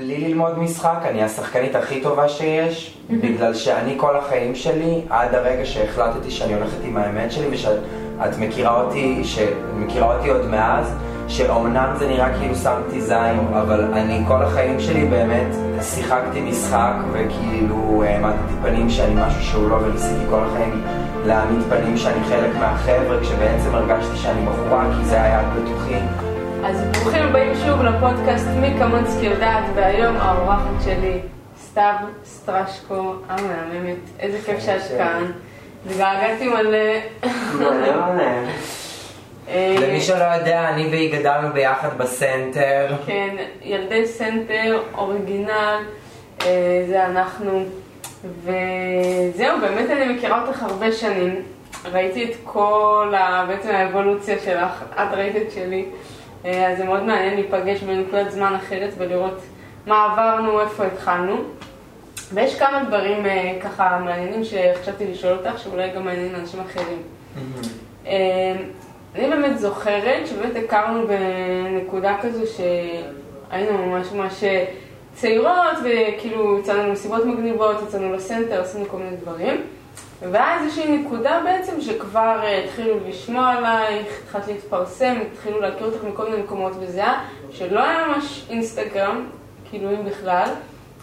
בלי ללמוד משחק, אני השחקנית הכי טובה שיש, בגלל שאני כל החיים שלי, עד הרגע שהחלטתי שאני הולכת עם האמת שלי, ושאת מכירה אותי, שמכירה אותי עוד מאז, שאומנם זה נראה כאילו שמתי זין, אבל אני כל החיים שלי באמת שיחקתי משחק, וכאילו העמדתי פנים שאני משהו שהוא לא, וניסיתי כל החיים להעמיד פנים שאני חלק מהחבר'ה, כשבעצם הרגשתי שאני בחורה, כי זה היה בטוחי. אז ברוכים הבאים שוב לפודקאסט מי כמונסקי יודעת, והיום האורחת שלי, סתיו סטרשקו המהממת. איזה כיף שאת כאן. התגעגעתי מלא. אה, למי שלא יודע, אני והיא גדלנו ביחד בסנטר. כן, ילדי סנטר, original, אה, זה אנחנו. וזהו, באמת אני מכירה אותך הרבה שנים. ראיתי את כל ה... בעצם האבולוציה שלך, את ראית את שלי. אה, אז זה מאוד מעניין להיפגש בנקודת זמן אחרת ולראות מה עברנו, איפה התחלנו. ויש כמה דברים אה, ככה מעניינים שחשבתי לשאול אותך, שאולי גם מעניינים אנשים אחרים. אה, אני באמת זוכרת שבאמת הכרנו בנקודה כזו שהיינו ממש ממש צעירות וכאילו יצאנו למסיבות מגניבות, יצאנו לסנטר, עשינו כל מיני דברים. ואז איזושהי נקודה בעצם שכבר uh, התחילו לשמוע עלייך, התחלת להתפרסם, התחילו להכיר אותך מכל מיני מקומות וזה היה שלא היה ממש אינסטגרם, כאילו אם בכלל.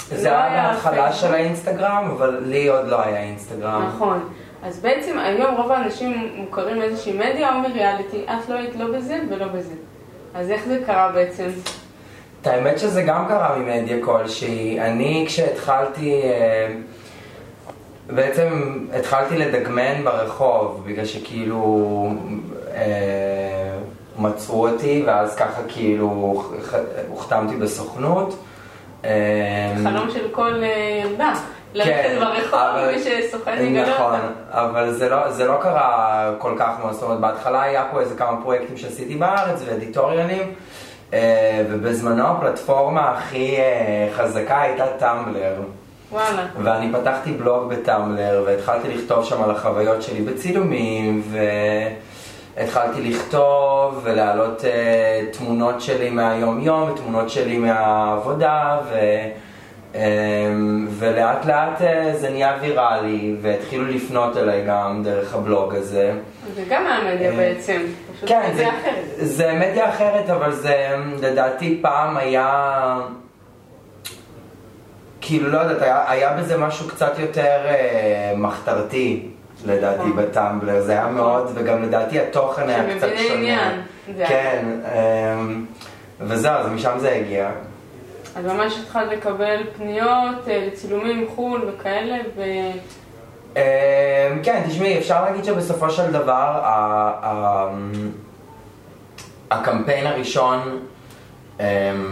זה לא היה בהתחלה. של האינסטגרם, אבל לי עוד לא היה אינסטגרם. נכון. אז בעצם היום רוב האנשים מוכרים לאיזושהי מדיה או מריאליטי, את לא היית לא בזה ולא בזה. אז איך זה קרה בעצם? את האמת שזה גם קרה ממדיה כלשהי. אני כשהתחלתי, אה, בעצם התחלתי לדגמן ברחוב, בגלל שכאילו אה, מצאו אותי, ואז ככה כאילו הוחתמתי בסוכנות. אה, חלום של כל אה, ילדה. ללכת ברחוב כן, ושסוכן יגלה נכון, אותה. אבל זה לא, זה לא קרה כל כך מאוד, זאת אומרת, בהתחלה היה פה איזה כמה פרויקטים שעשיתי בארץ ואדיטוריאלים, אה, ובזמנו הפלטפורמה הכי חזקה הייתה טמבלר. וואלה. ואני פתחתי בלוג בטמבלר, והתחלתי לכתוב שם על החוויות שלי בצילומים, והתחלתי לכתוב ולהעלות אה, תמונות שלי מהיום-יום, ותמונות שלי מהעבודה, ו... אה, ולאט לאט אה, זה נהיה ויראלי, והתחילו לפנות אליי גם דרך הבלוג הזה. זה גם מהמדיה אה, בעצם. פשוט כן, זה, מדיה אחרת. זה מדיה אחרת, אבל זה לדעתי פעם היה, כאילו לא יודעת, היה, היה בזה משהו קצת יותר אה, מחתרתי, לדעתי, נכון. בטמבלר, זה היה מאוד, וגם לדעתי התוכן היה קצת שונה. עניין. זה כן, אה, וזהו, אז משם זה הגיע. אז ממש התחלת לקבל פניות אה, לצילומים מחו"ל וכאלה, ו... אמ, כן, תשמעי, אפשר להגיד שבסופו של דבר ה- ה- הקמפיין הראשון אמ,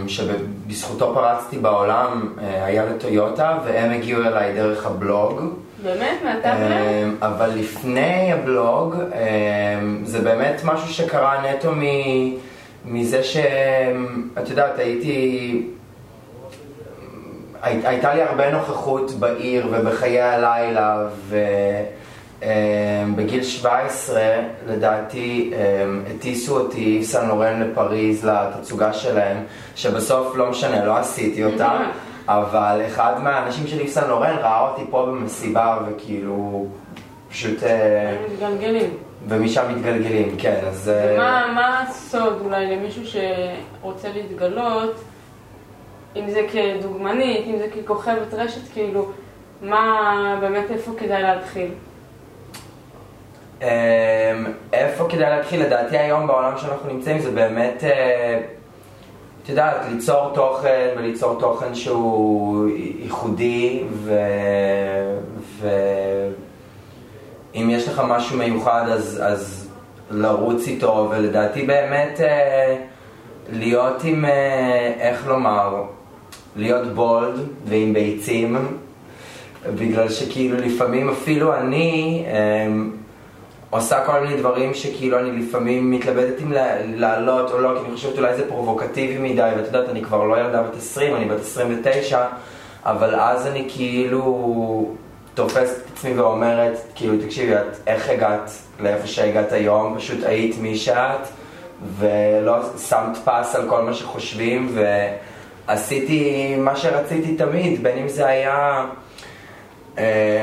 שבזכותו פרצתי בעולם אה, היה לטויוטה והם הגיעו אליי דרך הבלוג. באמת, מהטאבלט? אמ, אבל לפני הבלוג אמ, זה באמת משהו שקרה נטו מ- מזה שאת יודעת, הייתי... הי- הייתה לי הרבה נוכחות בעיר ובחיי הלילה ובגיל 17 לדעתי אמ, הטיסו אותי סן לורן לפריז לתצוגה שלהם שבסוף לא משנה, לא עשיתי אותה אבל אחד מהאנשים של סן לורן ראה אותי פה במסיבה וכאילו פשוט אה, מתגלגלים. ומשם מתגלגלים, כן, אז... אה, מה הסוד אולי למישהו שרוצה להתגלות, אם זה כדוגמנית, אם זה ככוכבת רשת, כאילו, מה באמת, איפה כדאי להתחיל? אמ, איפה כדאי להתחיל? לדעתי היום בעולם שאנחנו נמצאים זה באמת, אה, את יודעת, ליצור תוכן וליצור תוכן שהוא ייחודי ו... ואם יש לך משהו מיוחד אז, אז לרוץ איתו ולדעתי באמת אה, להיות עם, אה, איך לומר, להיות בולד ועם ביצים בגלל שכאילו לפעמים אפילו אני אמ, עושה כל מיני דברים שכאילו אני לפעמים מתלבטת אם לעלות או לא, כי אני חושבת אולי זה פרובוקטיבי מדי, ואת יודעת, אני כבר לא ילדה בת 20, אני בת 29, אבל אז אני כאילו תופסת את עצמי ואומרת, כאילו, תקשיבי, את איך הגעת לאיפה שהגעת היום? פשוט היית מי שאת, ולא שמת פס על כל מה שחושבים, ו... עשיתי מה שרציתי תמיד, בין אם זה היה...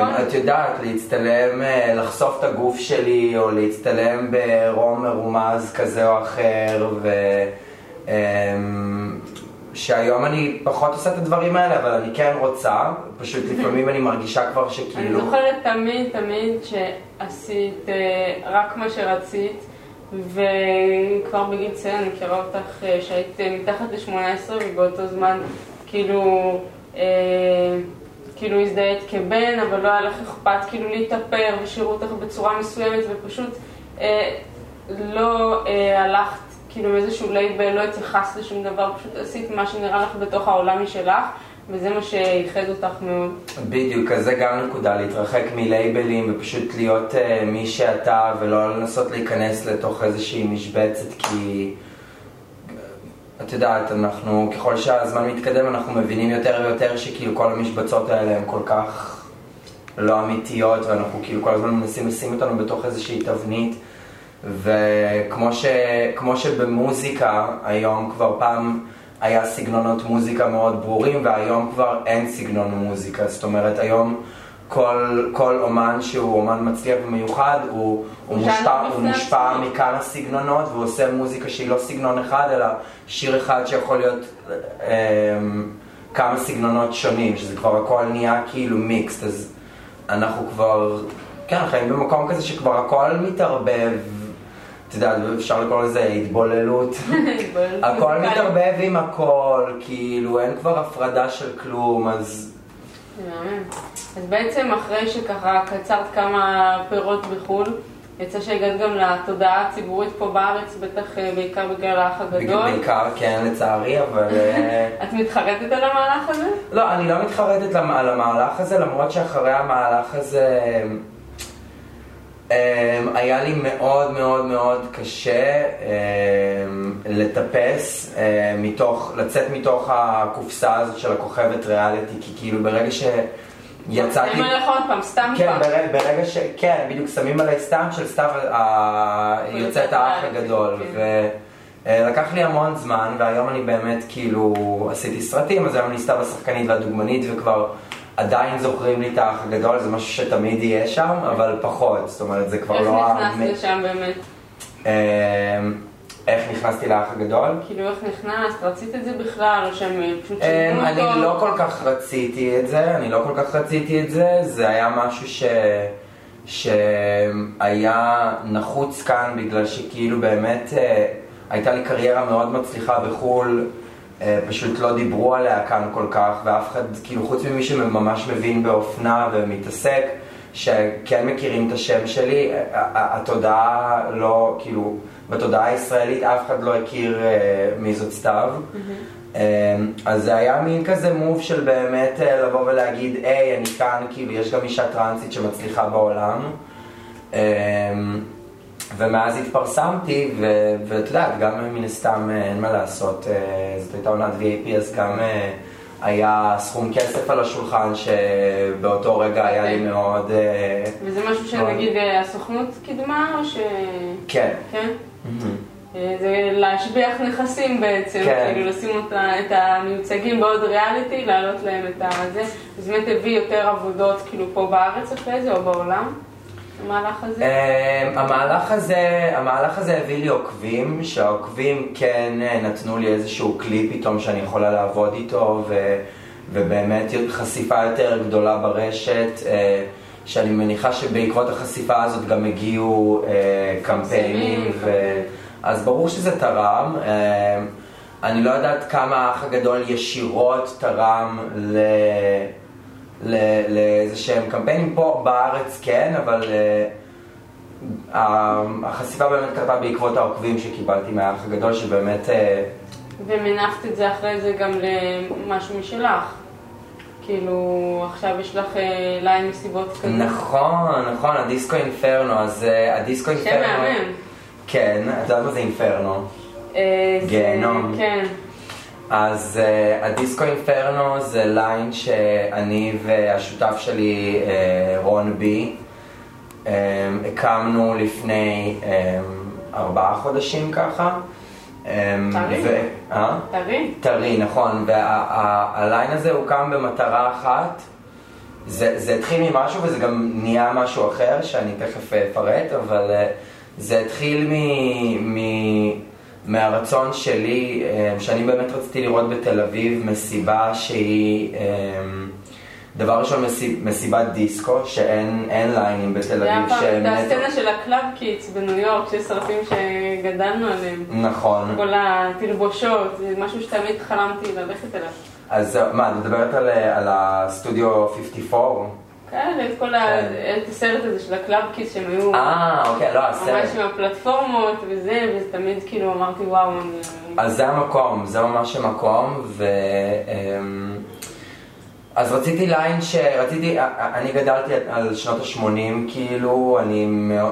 נכון. את יודעת, להצטלם, אה, לחשוף את הגוף שלי, או להצטלם ברום מרומז כזה או אחר, ו... אה, שהיום אני פחות עושה את הדברים האלה, אבל אני כן רוצה, פשוט לפעמים אני מרגישה כבר אני שכאילו... זוכרת תמיד, תמיד שעשית אה, רק מה שרצית, וכבר בגיל צעיר אני מכירה אותך אה, שהיית מתחת ל-18 ובאותו זמן כאילו, כאילו הזדהית כבן, אבל לא היה לך אכפת כאילו להתאפר ושירו אותך בצורה מסוימת ופשוט אה, לא אה, הלכת כאילו עם איזשהו לייבל, לא התייחסת לשום דבר, פשוט עשית מה שנראה לך בתוך העולם משלך, וזה מה שייחד אותך מאוד. בדיוק, אז זה גם נקודה, להתרחק מלייבלים ופשוט להיות uh, מי שאתה ולא לנסות להיכנס לתוך איזושהי משבצת כי את יודעת, אנחנו, ככל שהזמן מתקדם אנחנו מבינים יותר ויותר שכאילו כל המשבצות האלה הן כל כך לא אמיתיות ואנחנו כאילו כל הזמן מנסים לשים אותנו בתוך איזושהי תבנית. וכמו ש, כמו שבמוזיקה היום כבר פעם היה סגנונות מוזיקה מאוד ברורים והיום כבר אין סגנון מוזיקה, זאת אומרת היום כל, כל אומן שהוא אומן מצליח ומיוחד הוא, הוא, מושפע, הוא מושפע. מכמה סגנונות והוא עושה מוזיקה שהיא לא סגנון אחד אלא שיר אחד שיכול להיות אמ, כמה סגנונות שונים שזה כבר הכל נהיה כאילו מיקסט אז אנחנו כבר, כן, חיים במקום כזה שכבר הכל מתערבב את יודעת, אפשר לקרוא לזה התבוללות הכל מתערבב עם הכל, כאילו אין כבר הפרדה של כלום, אז. אז בעצם אחרי שככה קצרת כמה פירות בחו"ל, יצא שהגעת גם לתודעה הציבורית פה בארץ, בטח אה, בעיקר בגלל האח הגדול. בעיקר כן לצערי, אבל... אה, את מתחרטת על המהלך הזה? לא, אני לא מתחרטת על המהלך הזה, למרות שאחרי המהלך הזה היה לי מאוד מאוד מאוד קשה אמ, לטפס אמ, מתוך, לצאת מתוך הקופסה הזאת של הכוכבת ריאליטי, כי כאילו ברגע שיצאתי... שמים עליך עוד פעם, סתם כן, פעם. ברגע, ברגע ש... כן, בדיוק שמים עליי סתם של סתיו ה- יוצאת האח הגדול. כן. ולקח לי המון זמן, והיום אני באמת כאילו עשיתי סרטים, אז היום אני סתיו השחקנית והדוגמנית, וכבר עדיין זוכרים לי את האח הגדול, זה משהו שתמיד יהיה שם, אבל פחות, זאת אומרת, זה כבר איך לא... נכנסת המ- לשם באמת? אמ, איך נכנסתי לאח הגדול? כאילו איך נכנסת? רצית את זה בכלל, או שהם פשוט אמ, אני אותו? לא כל כך רציתי את זה, אני לא כל כך רציתי את זה, זה היה משהו ש... שהיה נחוץ כאן בגלל שכאילו באמת אה, הייתה לי קריירה מאוד מצליחה בחו"ל, פשוט לא דיברו עליה כאן כל כך, ואף אחד, כאילו חוץ ממי שממש מבין באופנה ומתעסק, שכן מכירים את השם שלי, התודעה לא, כאילו, בתודעה הישראלית אף אחד לא הכיר אה, מי זאת סתיו. אמ, אז זה היה מין כזה מוב של באמת אה, לבוא ולהגיד, היי, אני כאן, כאילו, יש גם אישה טרנסית שמצליחה בעולם. ומאז התפרסמתי, ואת יודעת, גם מן הסתם אה, אין מה לעשות, אה, זאת הייתה עונת VAP, אז גם אה, היה סכום כסף על השולחן שבאותו רגע היה לי אוקיי. מאוד... וזה משהו שנגיד הסוכנות קידמה, או ש... כן. כן? זה להשביח נכסים בעצם, כן. כאילו לשים אותה, את המיוצגים בעוד ריאליטי, להעלות להם את הזה. זה באמת הביא יותר עבודות כאילו פה בארץ אחרי זה, או בעולם, המהלך הזה? אמ, המהלך הזה, המהלך הזה הביא לי עוקבים, שהעוקבים כן אה, נתנו לי איזשהו כלי פתאום שאני יכולה לעבוד איתו, ו, ובאמת חשיפה יותר גדולה ברשת, אה, שאני מניחה שבעקבות החשיפה הזאת גם הגיעו אה, קמפיינים, ו, אז ברור שזה תרם. אה, אני לא יודעת כמה האח הגדול ישירות תרם ל... לאיזה שהם קמפיינים פה בארץ כן, אבל ה- החשיפה באמת קרתה בעקבות העוקבים שקיבלתי מהאח הגדול, שבאמת... אה, ומנפת את זה אחרי זה גם למשהו משלך. כאילו, עכשיו יש לך אה, ליין מסיבות כזה. נכון, נכון, הדיסקו אינפרנו, אז הדיסקו שם Inferno... מהמם. כן, את יודעת מה זה inferno? גיהנום. כן. אז uh, ה Disco Inferno זה ליין שאני והשותף שלי, uh, רון בי, um, הקמנו לפני um, ארבעה חודשים ככה. אמ, טרי. אה? טרי. טרי, נכון, והליין הזה הוקם במטרה אחת. זה, זה התחיל ממשהו וזה גם נהיה משהו אחר שאני תכף אפרט, אבל אה, זה התחיל מ, מ, מהרצון שלי, אה, שאני באמת רציתי לראות בתל אביב מסיבה שהיא, אה, דבר ראשון מסיב, מסיבת דיסקו, שאין אין ליינים בתל זה אביב, שהם נטו- הסצנה של ה club kids בניו יורק, שיש סרטים שגדלנו עליהם. נכון. כל התלבושות, זה משהו שתמיד חלמתי ללכת אליו. אז מה, את מדברת על, אה, על הסטודיו 54? כאלה, את כל ה... כן. את הסרט הזה של ה club kids שהם היו אה, אוקיי, לא, הסרט. ממש עם הפלטפורמות וזה, ותמיד כאילו אמרתי וואו, אני... אז זה המקום, זה ממש המקום, ו... אמ, אז רציתי ליין שרציתי, אני גדלתי על שנות ה-80 כאילו, אני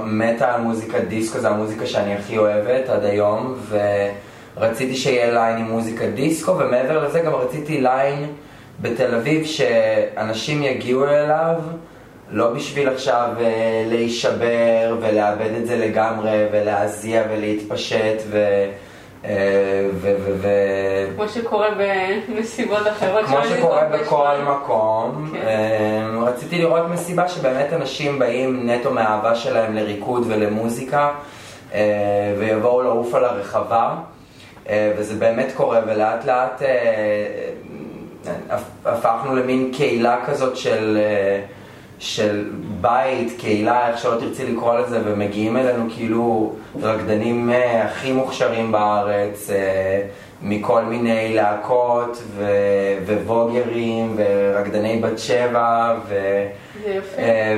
מתה על מוזיקת דיסקו, זו המוזיקה שאני הכי אוהבת עד היום, ורציתי שיהיה ליין עם מוזיקת דיסקו, ומעבר לזה גם רציתי ליין בתל אביב שאנשים יגיעו אליו, לא בשביל עכשיו אה, להישבר ולאבד את זה לגמרי, ולהזיע ולהתפשט, ו... אה, ו... ו... ו... כמו שקורה במסיבות אחרות. כמו שקורה בכל. מקום, כן. אה, רציתי לראות מסיבה שבאמת אנשים באים נטו מהאהבה שלהם לריקוד ולמוזיקה אה, ויבואו לעוף על הרחבה וזה באמת קורה ולאט לאט הפכנו למין קהילה כזאת של, אה, של בית, קהילה, איך שלא תרצי לקרוא לזה, ומגיעים אלינו כאילו רקדנים אה, הכי מוכשרים בארץ, אה, מכל מיני להקות ו- וווגרים ורקדני בת שבע, ו...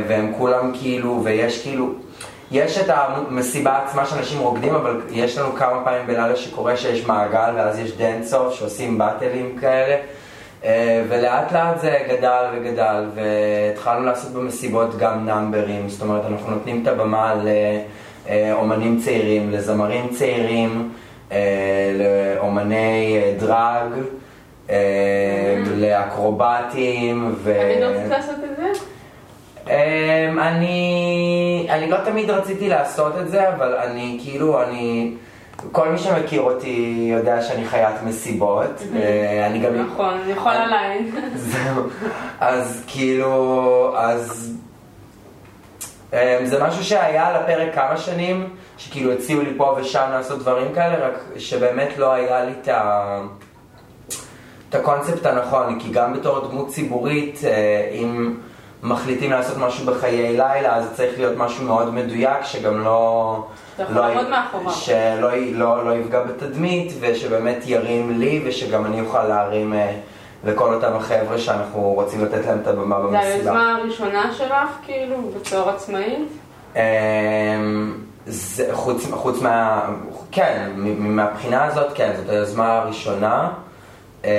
והם כולם כאילו, ויש כאילו, יש את המסיבה עצמה שאנשים רוקדים, אבל יש לנו כמה פעמים בלילה שקורה שיש מעגל, ואז יש דנסוף שעושים באטלים כאלה, ולאט לאט זה גדל וגדל, והתחלנו לעשות במסיבות גם נאמברים, זאת אומרת, אנחנו נותנים את הבמה לאומנים צעירים, לזמרים צעירים, אה, לאומני אה, דרג. אה, לאקרובטים ו... תמיד רצית לעשות את זה? אמ, אני, אני לא תמיד רציתי לעשות את זה, אבל אני כאילו, אני, כל מי שמכיר אותי יודע שאני חיית מסיבות. אה, אני גם... נכון, אני יכולה ליין. זהו. אז כאילו, אז... אמ, זה משהו שהיה על הפרק כמה שנים, שכאילו הציעו לי פה ושם לעשות דברים כאלה, רק שבאמת לא היה לי את ה... את הקונספט הנכון, כי גם בתור דמות ציבורית, אה, אם מחליטים לעשות משהו בחיי לילה, אז זה צריך להיות משהו מאוד מדויק, שגם לא... לא- מאחוריו. שלא י- לא, לא יפגע בתדמית, ושבאמת ירים לי, ושגם אני אוכל להרים אה, לכל אותם החבר'ה שאנחנו רוצים לתת להם את הבמה זה במסיבה. היוזמה הראשונה שלך, כאילו, בתור עצמאית? אמ, זה, חוץ, חוץ מה... כן, מהבחינה הזאת, כן, זאת היוזמה הראשונה. אמ,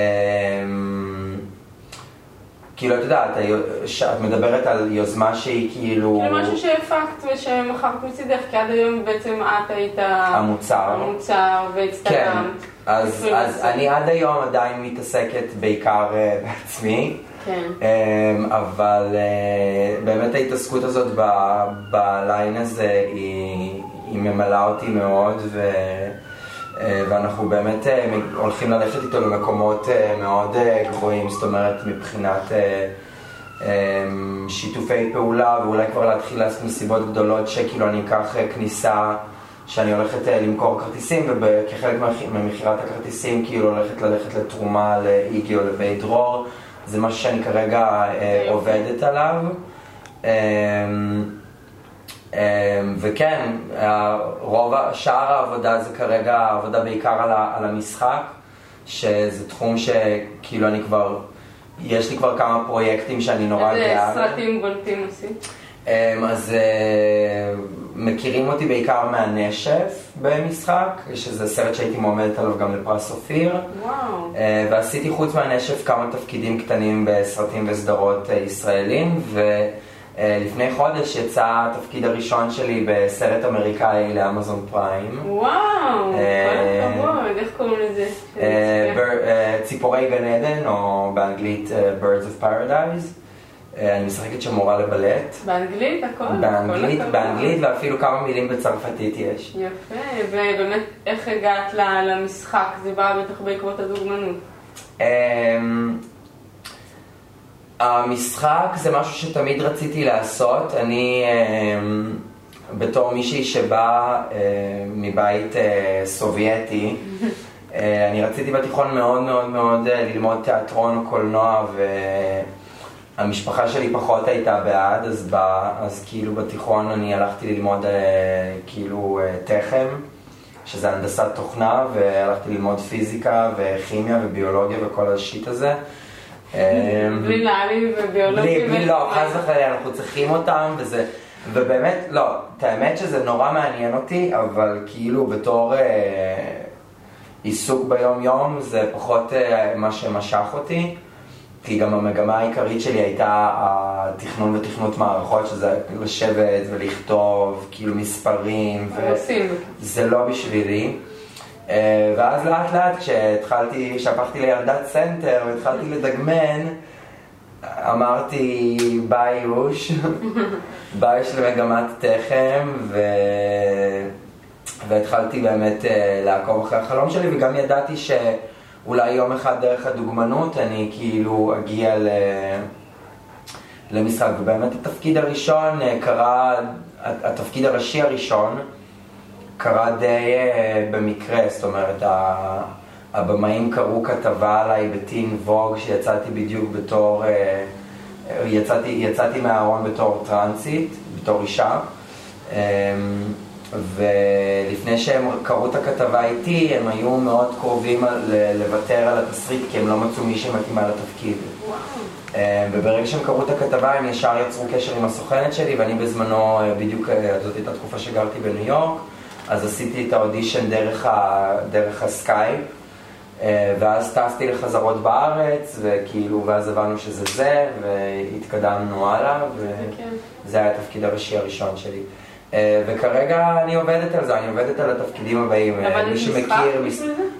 כאילו, את יודעת, את מדברת על יוזמה שהיא כאילו... כאילו משהו שהפקת ושמכרת מצידך, כי עד היום בעצם את היית... המוצר. המוצר, כן, והצטלמת. אז, אפילו אז. אני עד היום עדיין מתעסקת בעיקר אה, בעצמי. כן. אמ, אבל אה, באמת ההתעסקות הזאת ב- בליין הזה היא, היא ממלאה אותי מאוד ו, ואנחנו באמת אה, הולכים ללכת איתו למקומות אה, מאוד אה, גבוהים, זאת אומרת מבחינת אה, שיתופי פעולה ואולי כבר להתחיל לעשות מסיבות גדולות שכאילו אני אקח אה, כניסה שאני הולכת אה, למכור כרטיסים וכחלק ממכירת הכרטיסים כאילו הולכת ללכת לתרומה לאיגי או לבית דרור זה משהו שאני כרגע אה. עובדת עליו אמ, וכן, ה- רוב, שאר העבודה זה כרגע עבודה בעיקר על, על המשחק שזה תחום שכאילו אני כבר, יש לי כבר כמה פרויקטים שאני נורא איזה גאה בהם. סרטים בולטים עשית? אמ, אז אה, מכירים אותי בעיקר מהנשף במשחק, שזה סרט שהייתי מועמדת עליו גם לפרס אופיר. וואו. אה, ועשיתי חוץ מהנשף כמה תפקידים קטנים בסרטים וסדרות אה, ישראלים, ולפני חודש יצא התפקיד הראשון שלי בסרט אמריקאי לאמזון פריים. וואו, כל אה, הכבוד, איך קוראים לזה? אה, אה, ציפורי גן עדן, או באנגלית אה, Birds of Paradise. אה, אני משחקת שם מורה לבלט. באנגלית הכל? באנגלית. באנגלית ואפילו כמה מילים בצרפתית יש. יפה, ובאמת, איך הגעת למשחק? זה בא בטח בעקבות הדוגמנות. אמ, המשחק זה משהו שתמיד רציתי לעשות. אני אמ, בתור מישהי שבאה אה, מבית אה, סובייטי, אה, אני רציתי בתיכון מאוד מאוד מאוד אה, ללמוד תיאטרון קולנוע והמשפחה שלי פחות הייתה בעד, אז, ב, אז כאילו בתיכון אני הלכתי ללמוד אה, כאילו אה, תכם, שזה הנדסת תוכנה, והלכתי ללמוד פיזיקה וכימיה וביולוגיה וכל השיט הזה. אה, בלי נעלים וביולוגים. בלי, לא. חס וחלילה, אנחנו צריכים אותם, וזה, ובאמת, לא, את האמת שזה נורא מעניין אותי, אבל כאילו בתור אה, עיסוק ביום יום, זה פחות אה, מה שמשך אותי, כי גם המגמה העיקרית שלי הייתה התכנון ותכנות מערכות, שזה לשבת ולכתוב, כאילו מספרים, ו... זה לא בשבילי. אה, ואז לאט לאט כשהתחלתי, כשהפכתי לילדת סנטר והתחלתי לדגמן, אמרתי ביי יוש, ביי יש למגמת תכם, ו... והתחלתי באמת אה, לעקוב אחרי החלום שלי, וגם ידעתי שאולי יום אחד דרך הדוגמנות אני כאילו אגיע ל... למשחק, ובאמת התפקיד הראשון אה, קרה, התפקיד הראשי הראשון קרה די אה, במקרה, זאת אומרת, הבמאים קראו כתבה עליי בטין ווג שיצאתי בדיוק בתור, אה, יצאתי, יצאתי מהארון בתור טרנסית, בתור אישה. אה, ולפני שהם קראו את הכתבה איתי, הם היו מאוד קרובים לוותר על התסריט כי הם לא מצאו מי שמתאימה לתפקיד. אה, וברגע שהם קראו את הכתבה הם ישר יצרו קשר עם הסוכנת שלי ואני בזמנו, אה, בדיוק, זאת הייתה תקופה שגרתי בניו יורק, אז עשיתי את האודישן דרך, ה, דרך הסקייפ אה, ואז טסתי לחזרות בארץ וכאילו, ואז הבנו שזה זה והתקדמנו הלאה כן. וזה היה התפקיד הראשי הראשון שלי. אה, וכרגע אני עובדת על זה, אני עובדת על התפקידים הבאים. אה, מי שמכיר?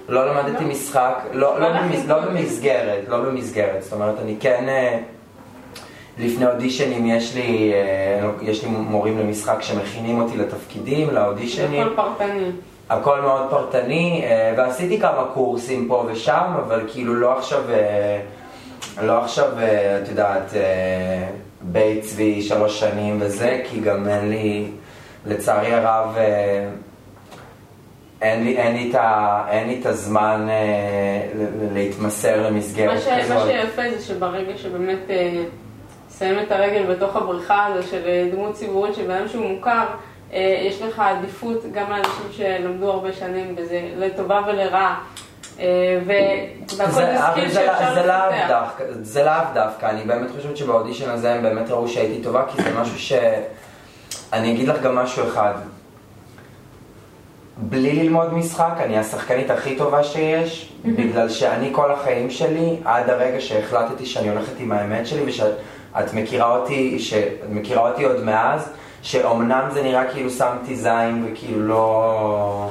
לא למדתי לא? משחק, לא, לא, לא במס, לא במסגרת, לא במסגרת, זאת אומרת אני כן, לפני אודישנים יש לי, אה, יש לי מורים למשחק שמכינים אותי לתפקידים, לאודישנים, הכל פרטני. הכל מאוד פרטני, אה, ועשיתי כמה קורסים פה ושם, אבל כאילו לא עכשיו, אה, לא עכשיו, את יודעת, בית צבי שלוש שנים וזה, כי גם אין לי, לצערי הרב, אין לי, אין לי, את, ה, אין לי את הזמן אה, להתמסר למסגרת מה, ש... מה כזאת. שיפה זה שברגע שבאמת אה, שמים את הרגל בתוך הבריכה הזו של אה, דמות ציבורית בן שהוא מוכר, אה, יש לך עדיפות גם לאנשים שלמדו הרבה שנים בזה, לטובה ולרעה. אה, זה, לאו. דווקא, אני באמת חושבת שבאודישן הזה הם באמת ראו שהייתי טובה, כי זה משהו ש... אני אגיד לך גם משהו אחד. בלי ללמוד משחק, אני השחקנית הכי טובה שיש, בגלל שאני כל החיים שלי, עד הרגע שהחלטתי שאני הולכת עם האמת שלי, ושאת מכירה אותי, שאת מכירה אותי עוד מאז, שאומנם זה נראה כאילו שמתי זין וכאילו לא...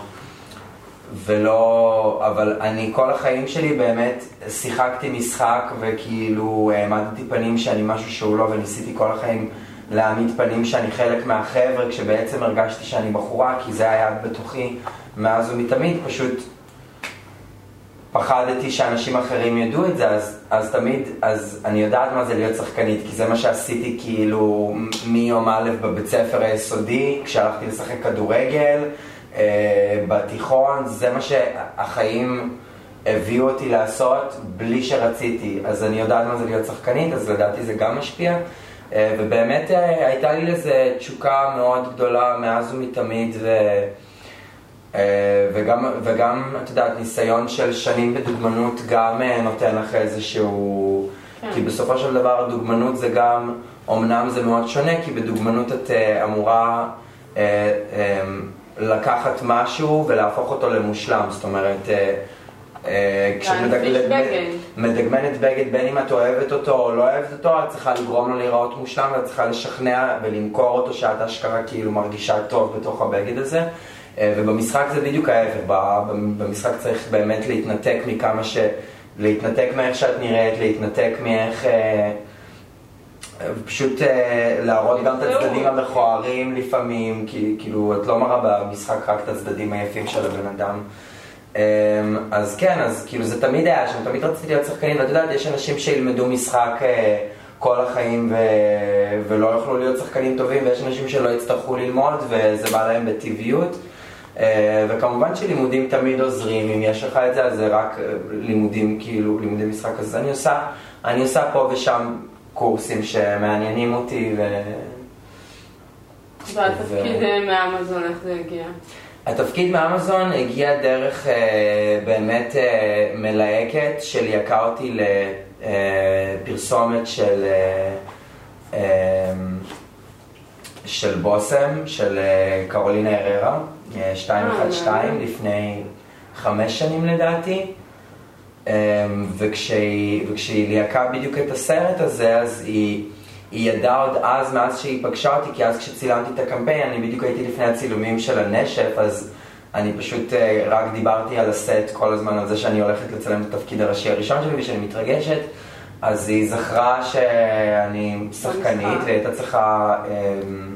ולא, אבל אני כל החיים שלי באמת שיחקתי משחק וכאילו העמדתי פנים שאני משהו שהוא לא וניסיתי כל החיים להעמיד פנים שאני חלק מהחבר'ה כשבעצם הרגשתי שאני בחורה כי זה היה בתוכי מאז ומתמיד פשוט פחדתי שאנשים אחרים ידעו את זה אז, אז תמיד, אז אני יודעת מה זה להיות שחקנית כי זה מה שעשיתי כאילו מיום א' בבית ספר היסודי כשהלכתי לשחק כדורגל אה, בתיכון, זה מה שהחיים הביאו אותי לעשות בלי שרציתי. אז אני יודעת מה זה להיות שחקנית, אז לדעתי זה גם משפיע. אה, ובאמת אה, הייתה לי לזה תשוקה מאוד גדולה מאז ומתמיד, ו... אה, וגם, וגם, את יודעת, ניסיון של שנים בדוגמנות גם אה, נותן לך איזשהו... כן. כי בסופו של דבר דוגמנות זה גם, אמנם זה מאוד שונה, כי בדוגמנות את אה, אמורה אה, אה, לקחת משהו ולהפוך אותו למושלם, זאת אומרת, אה, אה, להנפיש בגד. מדגמנת בגד, בין אם את אוהבת אותו או לא אוהבת אותו, את צריכה לגרום לו להיראות מושלם ואת צריכה לשכנע ולמכור אותו שאת אשכרה כאילו מרגישה טוב בתוך הבגד הזה. אה, ובמשחק זה בדיוק ההפך, במשחק צריך באמת להתנתק מכמה ש... להתנתק מאיך שאת נראית, להתנתק מאיך... אה, פשוט אה, להראות גם את הצדדים המכוערים לפעמים, כי כאילו את לא מראה במשחק רק את הצדדים היפים של הבן אדם. אמ, אז כן, אז כאילו זה תמיד היה שם, תמיד רציתי להיות שחקנים, ואת יודעת, יש אנשים שילמדו משחק כל החיים ו... ולא יוכלו להיות שחקנים טובים, ויש אנשים שלא יצטרכו ללמוד וזה בא להם בטבעיות. אה, וכמובן שלימודים תמיד עוזרים, אם יש לך את זה, אז זה רק לימודים, כאילו, לימודי משחק. אז אני עושה, אני עושה פה ושם קורסים שמעניינים אותי ו... והתפקיד ו... מאמזון, איך זה הגיע? התפקיד מאמזון הגיע דרך אה, באמת אה, מלהקת שליהקה אותי לפרסומת אה, של, אה, אה, של בושם, של אה, קרולינה אררה, אה, 212, אה, לפני חמש שנים לדעתי. אמ, וכשהיא, וכשהיא ליהקה בדיוק את הסרט הזה, אז היא, היא ידעה עוד אז, מאז שהיא פגשה אותי, כי אז כשצילמתי את הקמפיין, אני בדיוק הייתי לפני הצילומים של הנשף, אז אני פשוט אה, רק דיברתי על הסט כל הזמן, על זה שאני הולכת לצלם את התפקיד הראשי הראשון שלי ושאני מתרגשת. אז היא זכרה שאני שחקנית, והיא הייתה צריכה אמ,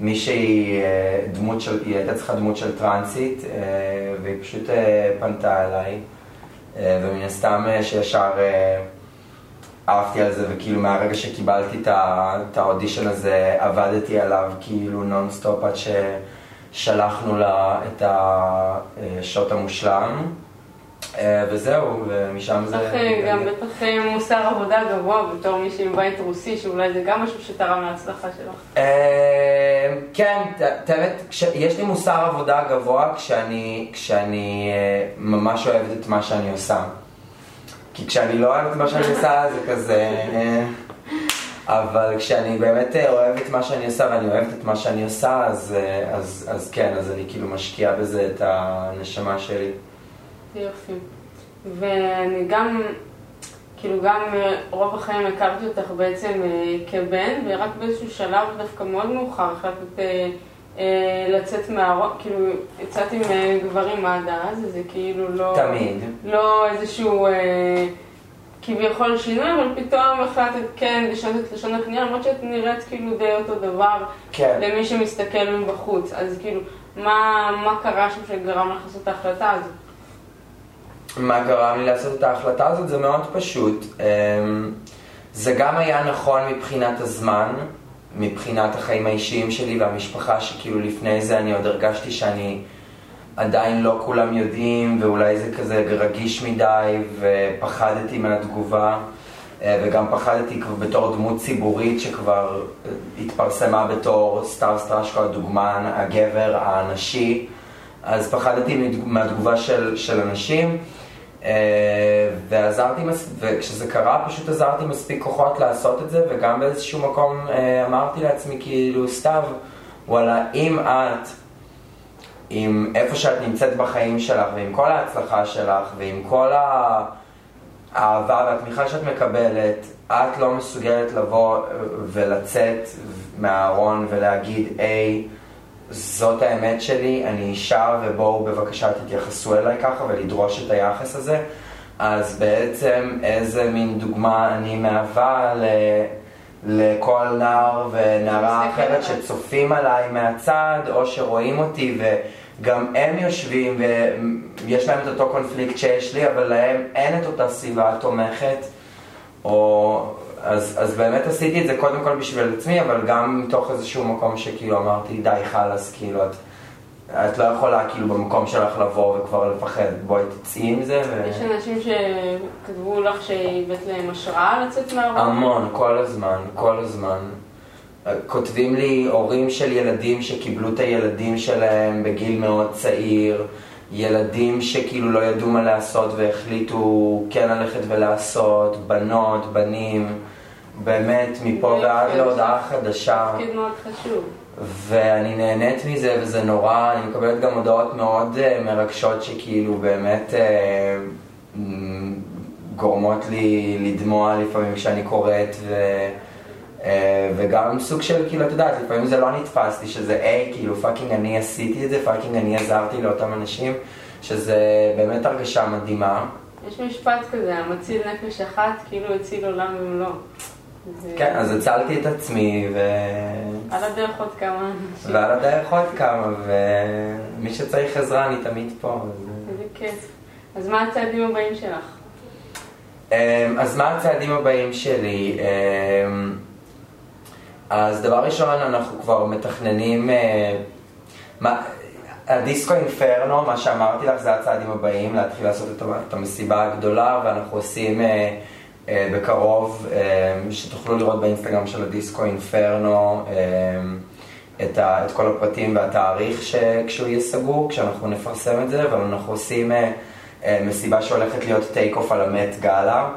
מישהי, אה, דמות של, היא הייתה צריכה דמות של טרנסית, אה, והיא פשוט פנתה אליי. אה, ומן הסתם אה, שישר אה, עפתי על זה, וכאילו מהרגע שקיבלתי את האודישן הזה, עבדתי עליו כאילו נונסטופ עד ששלחנו לה את השוט המושלם. וזהו, ומשם זה... בטח גם בטח מוסר עבודה גבוה בתור מישהי מבית רוסי, שאולי זה גם משהו שתרם להצלחה שלך. כן, האמת, יש לי מוסר עבודה גבוה כשאני, כשאני ממש אוהבת את מה שאני עושה. כי כשאני לא אוהבת את מה שאני עושה זה כזה... אבל כשאני באמת אוהב את מה שאני עושה ואני אוהבת את מה שאני עושה, אז, אז, אז כן, אז אני כאילו משקיע בזה את הנשמה שלי. יופי. ואני גם, כאילו גם אה, רוב החיים הכרתי אותך בעצם אה, כבן, ורק באיזשהו שלב דווקא מאוד מאוחר החלטת אה, לצאת מהרוב, כאילו יצאת עם גברים עד אז, זה כאילו לא... תמיד. לא איזשהו... כביכול שינוי, אבל פתאום החלטת כן לשנות את לשון הקנייה, למרות שאת נראית כאילו די אותו דבר כן. למי שמסתכל מבחוץ. אז כאילו, מה, מה קרה שם שגרם לך לעשות את ההחלטה הזאת? מה גרם לי לעשות את ההחלטה הזאת? זה מאוד פשוט. אמ, זה גם היה נכון מבחינת הזמן, מבחינת החיים האישיים שלי והמשפחה, שכאילו לפני זה אני עוד הרגשתי שאני עדיין לא כולם יודעים, ואולי זה כזה רגיש מדי, ופחדתי מהתגובה, אה, וגם פחדתי כבר בתור דמות ציבורית שכבר התפרסמה בתור סתיו סטרשקו הדוגמן, הגבר, הנשי, אז פחדתי מהתגובה של, של אנשים. אה, ועזרתי, וכשזה קרה פשוט עזרתי מספיק כוחות לעשות את זה, וגם באיזשהו מקום אה, אמרתי לעצמי כאילו, סתיו, וואלה, אם את, עם איפה שאת נמצאת בחיים שלך, ועם כל ההצלחה שלך, ועם כל האהבה והתמיכה שאת מקבלת, את לא מסוגלת לבוא ולצאת מהארון ולהגיד, היי, hey, זאת האמת שלי, אני אישה ובואו בבקשה תתייחסו אליי ככה ולדרוש את היחס הזה. אז בעצם איזה מין דוגמה אני מהווה ל... לכל נער ונערה אחרת שצופים עליי מהצד או שרואים אותי וגם הם יושבים ויש להם את אותו קונפליקט שיש לי אבל להם אין את אותה סביבה תומכת או אז, אז באמת עשיתי את זה קודם כל בשביל עצמי, אבל גם מתוך איזשהו מקום שכאילו אמרתי, די, חלאס, כאילו, את, את לא יכולה כאילו במקום שלך לבוא וכבר לפחד, בואי תצאי עם זה. ו... יש אנשים שכתבו לך שהבאת להם השראה לצאת מהרוב? המון, כל הזמן, כל הזמן. כותבים לי הורים של ילדים שקיבלו את הילדים שלהם בגיל מאוד צעיר. ילדים שכאילו לא ידעו מה לעשות והחליטו כן ללכת ולעשות, בנות, בנים, באמת מפה ועד להודעה חדשה. תפקיד מאוד חשוב. ואני נהנית מזה וזה נורא, אני מקבלת גם הודעות מאוד uh, מרגשות שכאילו באמת uh, גורמות לי לדמוע לפעמים כשאני קוראת ו... אה, וגם סוג של, כאילו, את יודעת, לפעמים זה לא נתפס לי, שזה היי, כאילו, fucking אני עשיתי את זה, fucking אני עזרתי לאותם אנשים, שזה באמת הרגשה מדהימה. יש משפט כזה, המציל נפש אחת, כאילו הציל עולם ומלואו. זה- כן, אז הצלתי את עצמי, ו... על הדרך עוד כמה אנשים. ועל הדרך עוד כמה, ומי שצריך עזרה אני תמיד פה. איזה כיף. אז מה הצעדים הבאים שלך? אמ, אז מה הצעדים הבאים שלי? אמ, אז דבר ראשון, אנחנו כבר מתכננים... אה, מה- ה Disco Inferno, מה שאמרתי לך, זה הצעדים הבאים, להתחיל לעשות את המסיבה הגדולה, ואנחנו עושים אה, בקרוב, אה, שתוכלו לראות באינסטגרם של ה Disco Inferno, אה, את, ה, את כל הפרטים והתאריך ש, כשהוא יהיה סגור, כשאנחנו נפרסם את זה, אבל אנחנו עושים אה, אה, מסיבה שהולכת להיות take off על ה Met Gala,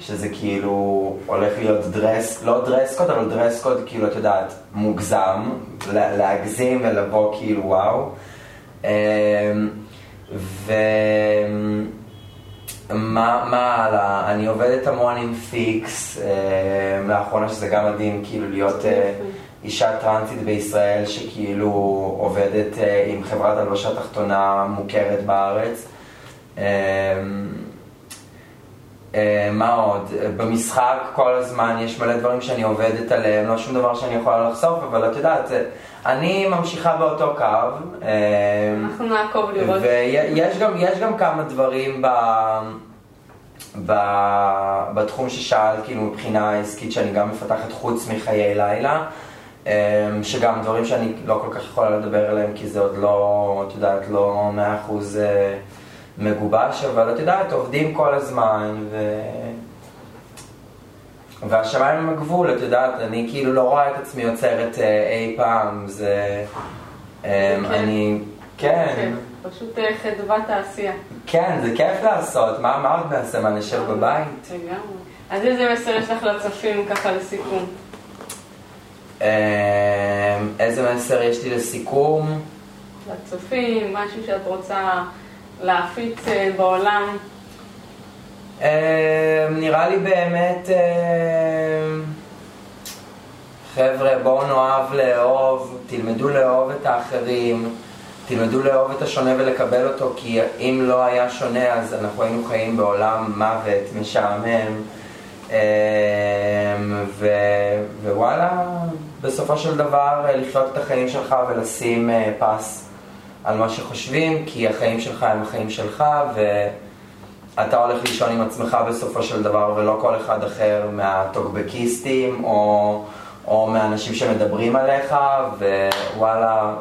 שזה כאילו הולך להיות dress, לא dress code, אבל dress code כאילו, את יודעת, מוגזם, לה- להגזים ולבוא כאילו וואו. אה, ומה מה הלאה? אני עובדת המון עם פיקס, אה, לאחרונה שזה גם מדהים כאילו להיות אה, אישה טרנסית בישראל שכאילו עובדת אה, עם חברת הלבשה תחתונה מוכרת בארץ. אה, אה, מה עוד? אה, במשחק כל הזמן יש מלא דברים שאני עובדת עליהם, לא שום דבר שאני יכולה לחשוף, אבל את יודעת, אה, אני ממשיכה באותו קו. אה, אנחנו נעקוב לראות. ויש גם, גם כמה דברים ב, ב, בתחום ששאלת, כאילו מבחינה עסקית שאני גם מפתחת חוץ מחיי לילה, אמ, שגם דברים שאני לא כל כך יכולה לדבר עליהם כי זה עוד לא, את יודעת, לא מאה אחוז אה, מגובש, אבל את יודעת, עובדים כל הזמן ו... והשמיים הם הגבול, את יודעת, אני כאילו לא רואה את עצמי יוצרת אה, אי פעם, זה... כן. אני... כן. כן, פשוט אה, חדוות העשייה. כן, זה כיף לעשות, מה, מה עוד נעשה? מה, נשב בבית? לגמרי. אז איזה מסר יש לך לצופים ככה לסיכום? אמ, איזה מסר יש לי לסיכום? לצופים, משהו שאת רוצה להפיץ אה, בעולם? אמ, נראה לי באמת, אמ, חבר'ה, בואו נאהב לאהוב, תלמדו לאהוב את האחרים, תלמדו לאהוב את השונה ולקבל אותו, כי אם לא היה שונה אז אנחנו היינו חיים בעולם מוות, משעמם. אמ, ו, ווואלה, בסופו של דבר אה, לחיות את החיים שלך ולשים אה, פס על מה שחושבים, כי החיים שלך הם החיים שלך, ואתה הולך לישון עם עצמך בסופו של דבר, ולא כל אחד אחר מהטוקבקיסטים, או, או מהאנשים שמדברים עליך, ווואלה,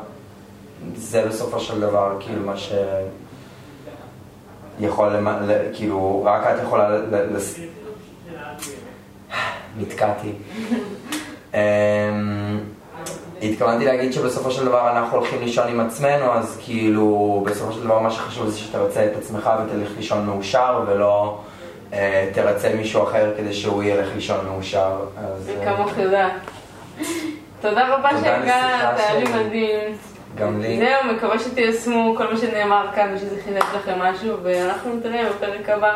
זה בסופו של דבר כאילו מה ש... יכול, למ- כאילו, רק את יכולה ל... ל- לס- נתקעתי. התכוונתי להגיד שבסופו של דבר אנחנו הולכים לישון עם עצמנו, אז כאילו, בסופו של דבר מה שחשוב זה שתרצה את עצמך ותלך לישון מאושר, ולא אה, תרצה מישהו אחר כדי שהוא ילך לישון מאושר. אז אה, כמוך יודעת. תודה רבה שהגעת, היה לי. מדהים. גם לי. זהו, מקווה שתיישמו כל מה שנאמר כאן ושזה חילק לכם משהו, ואנחנו נתראה בפרק הבא.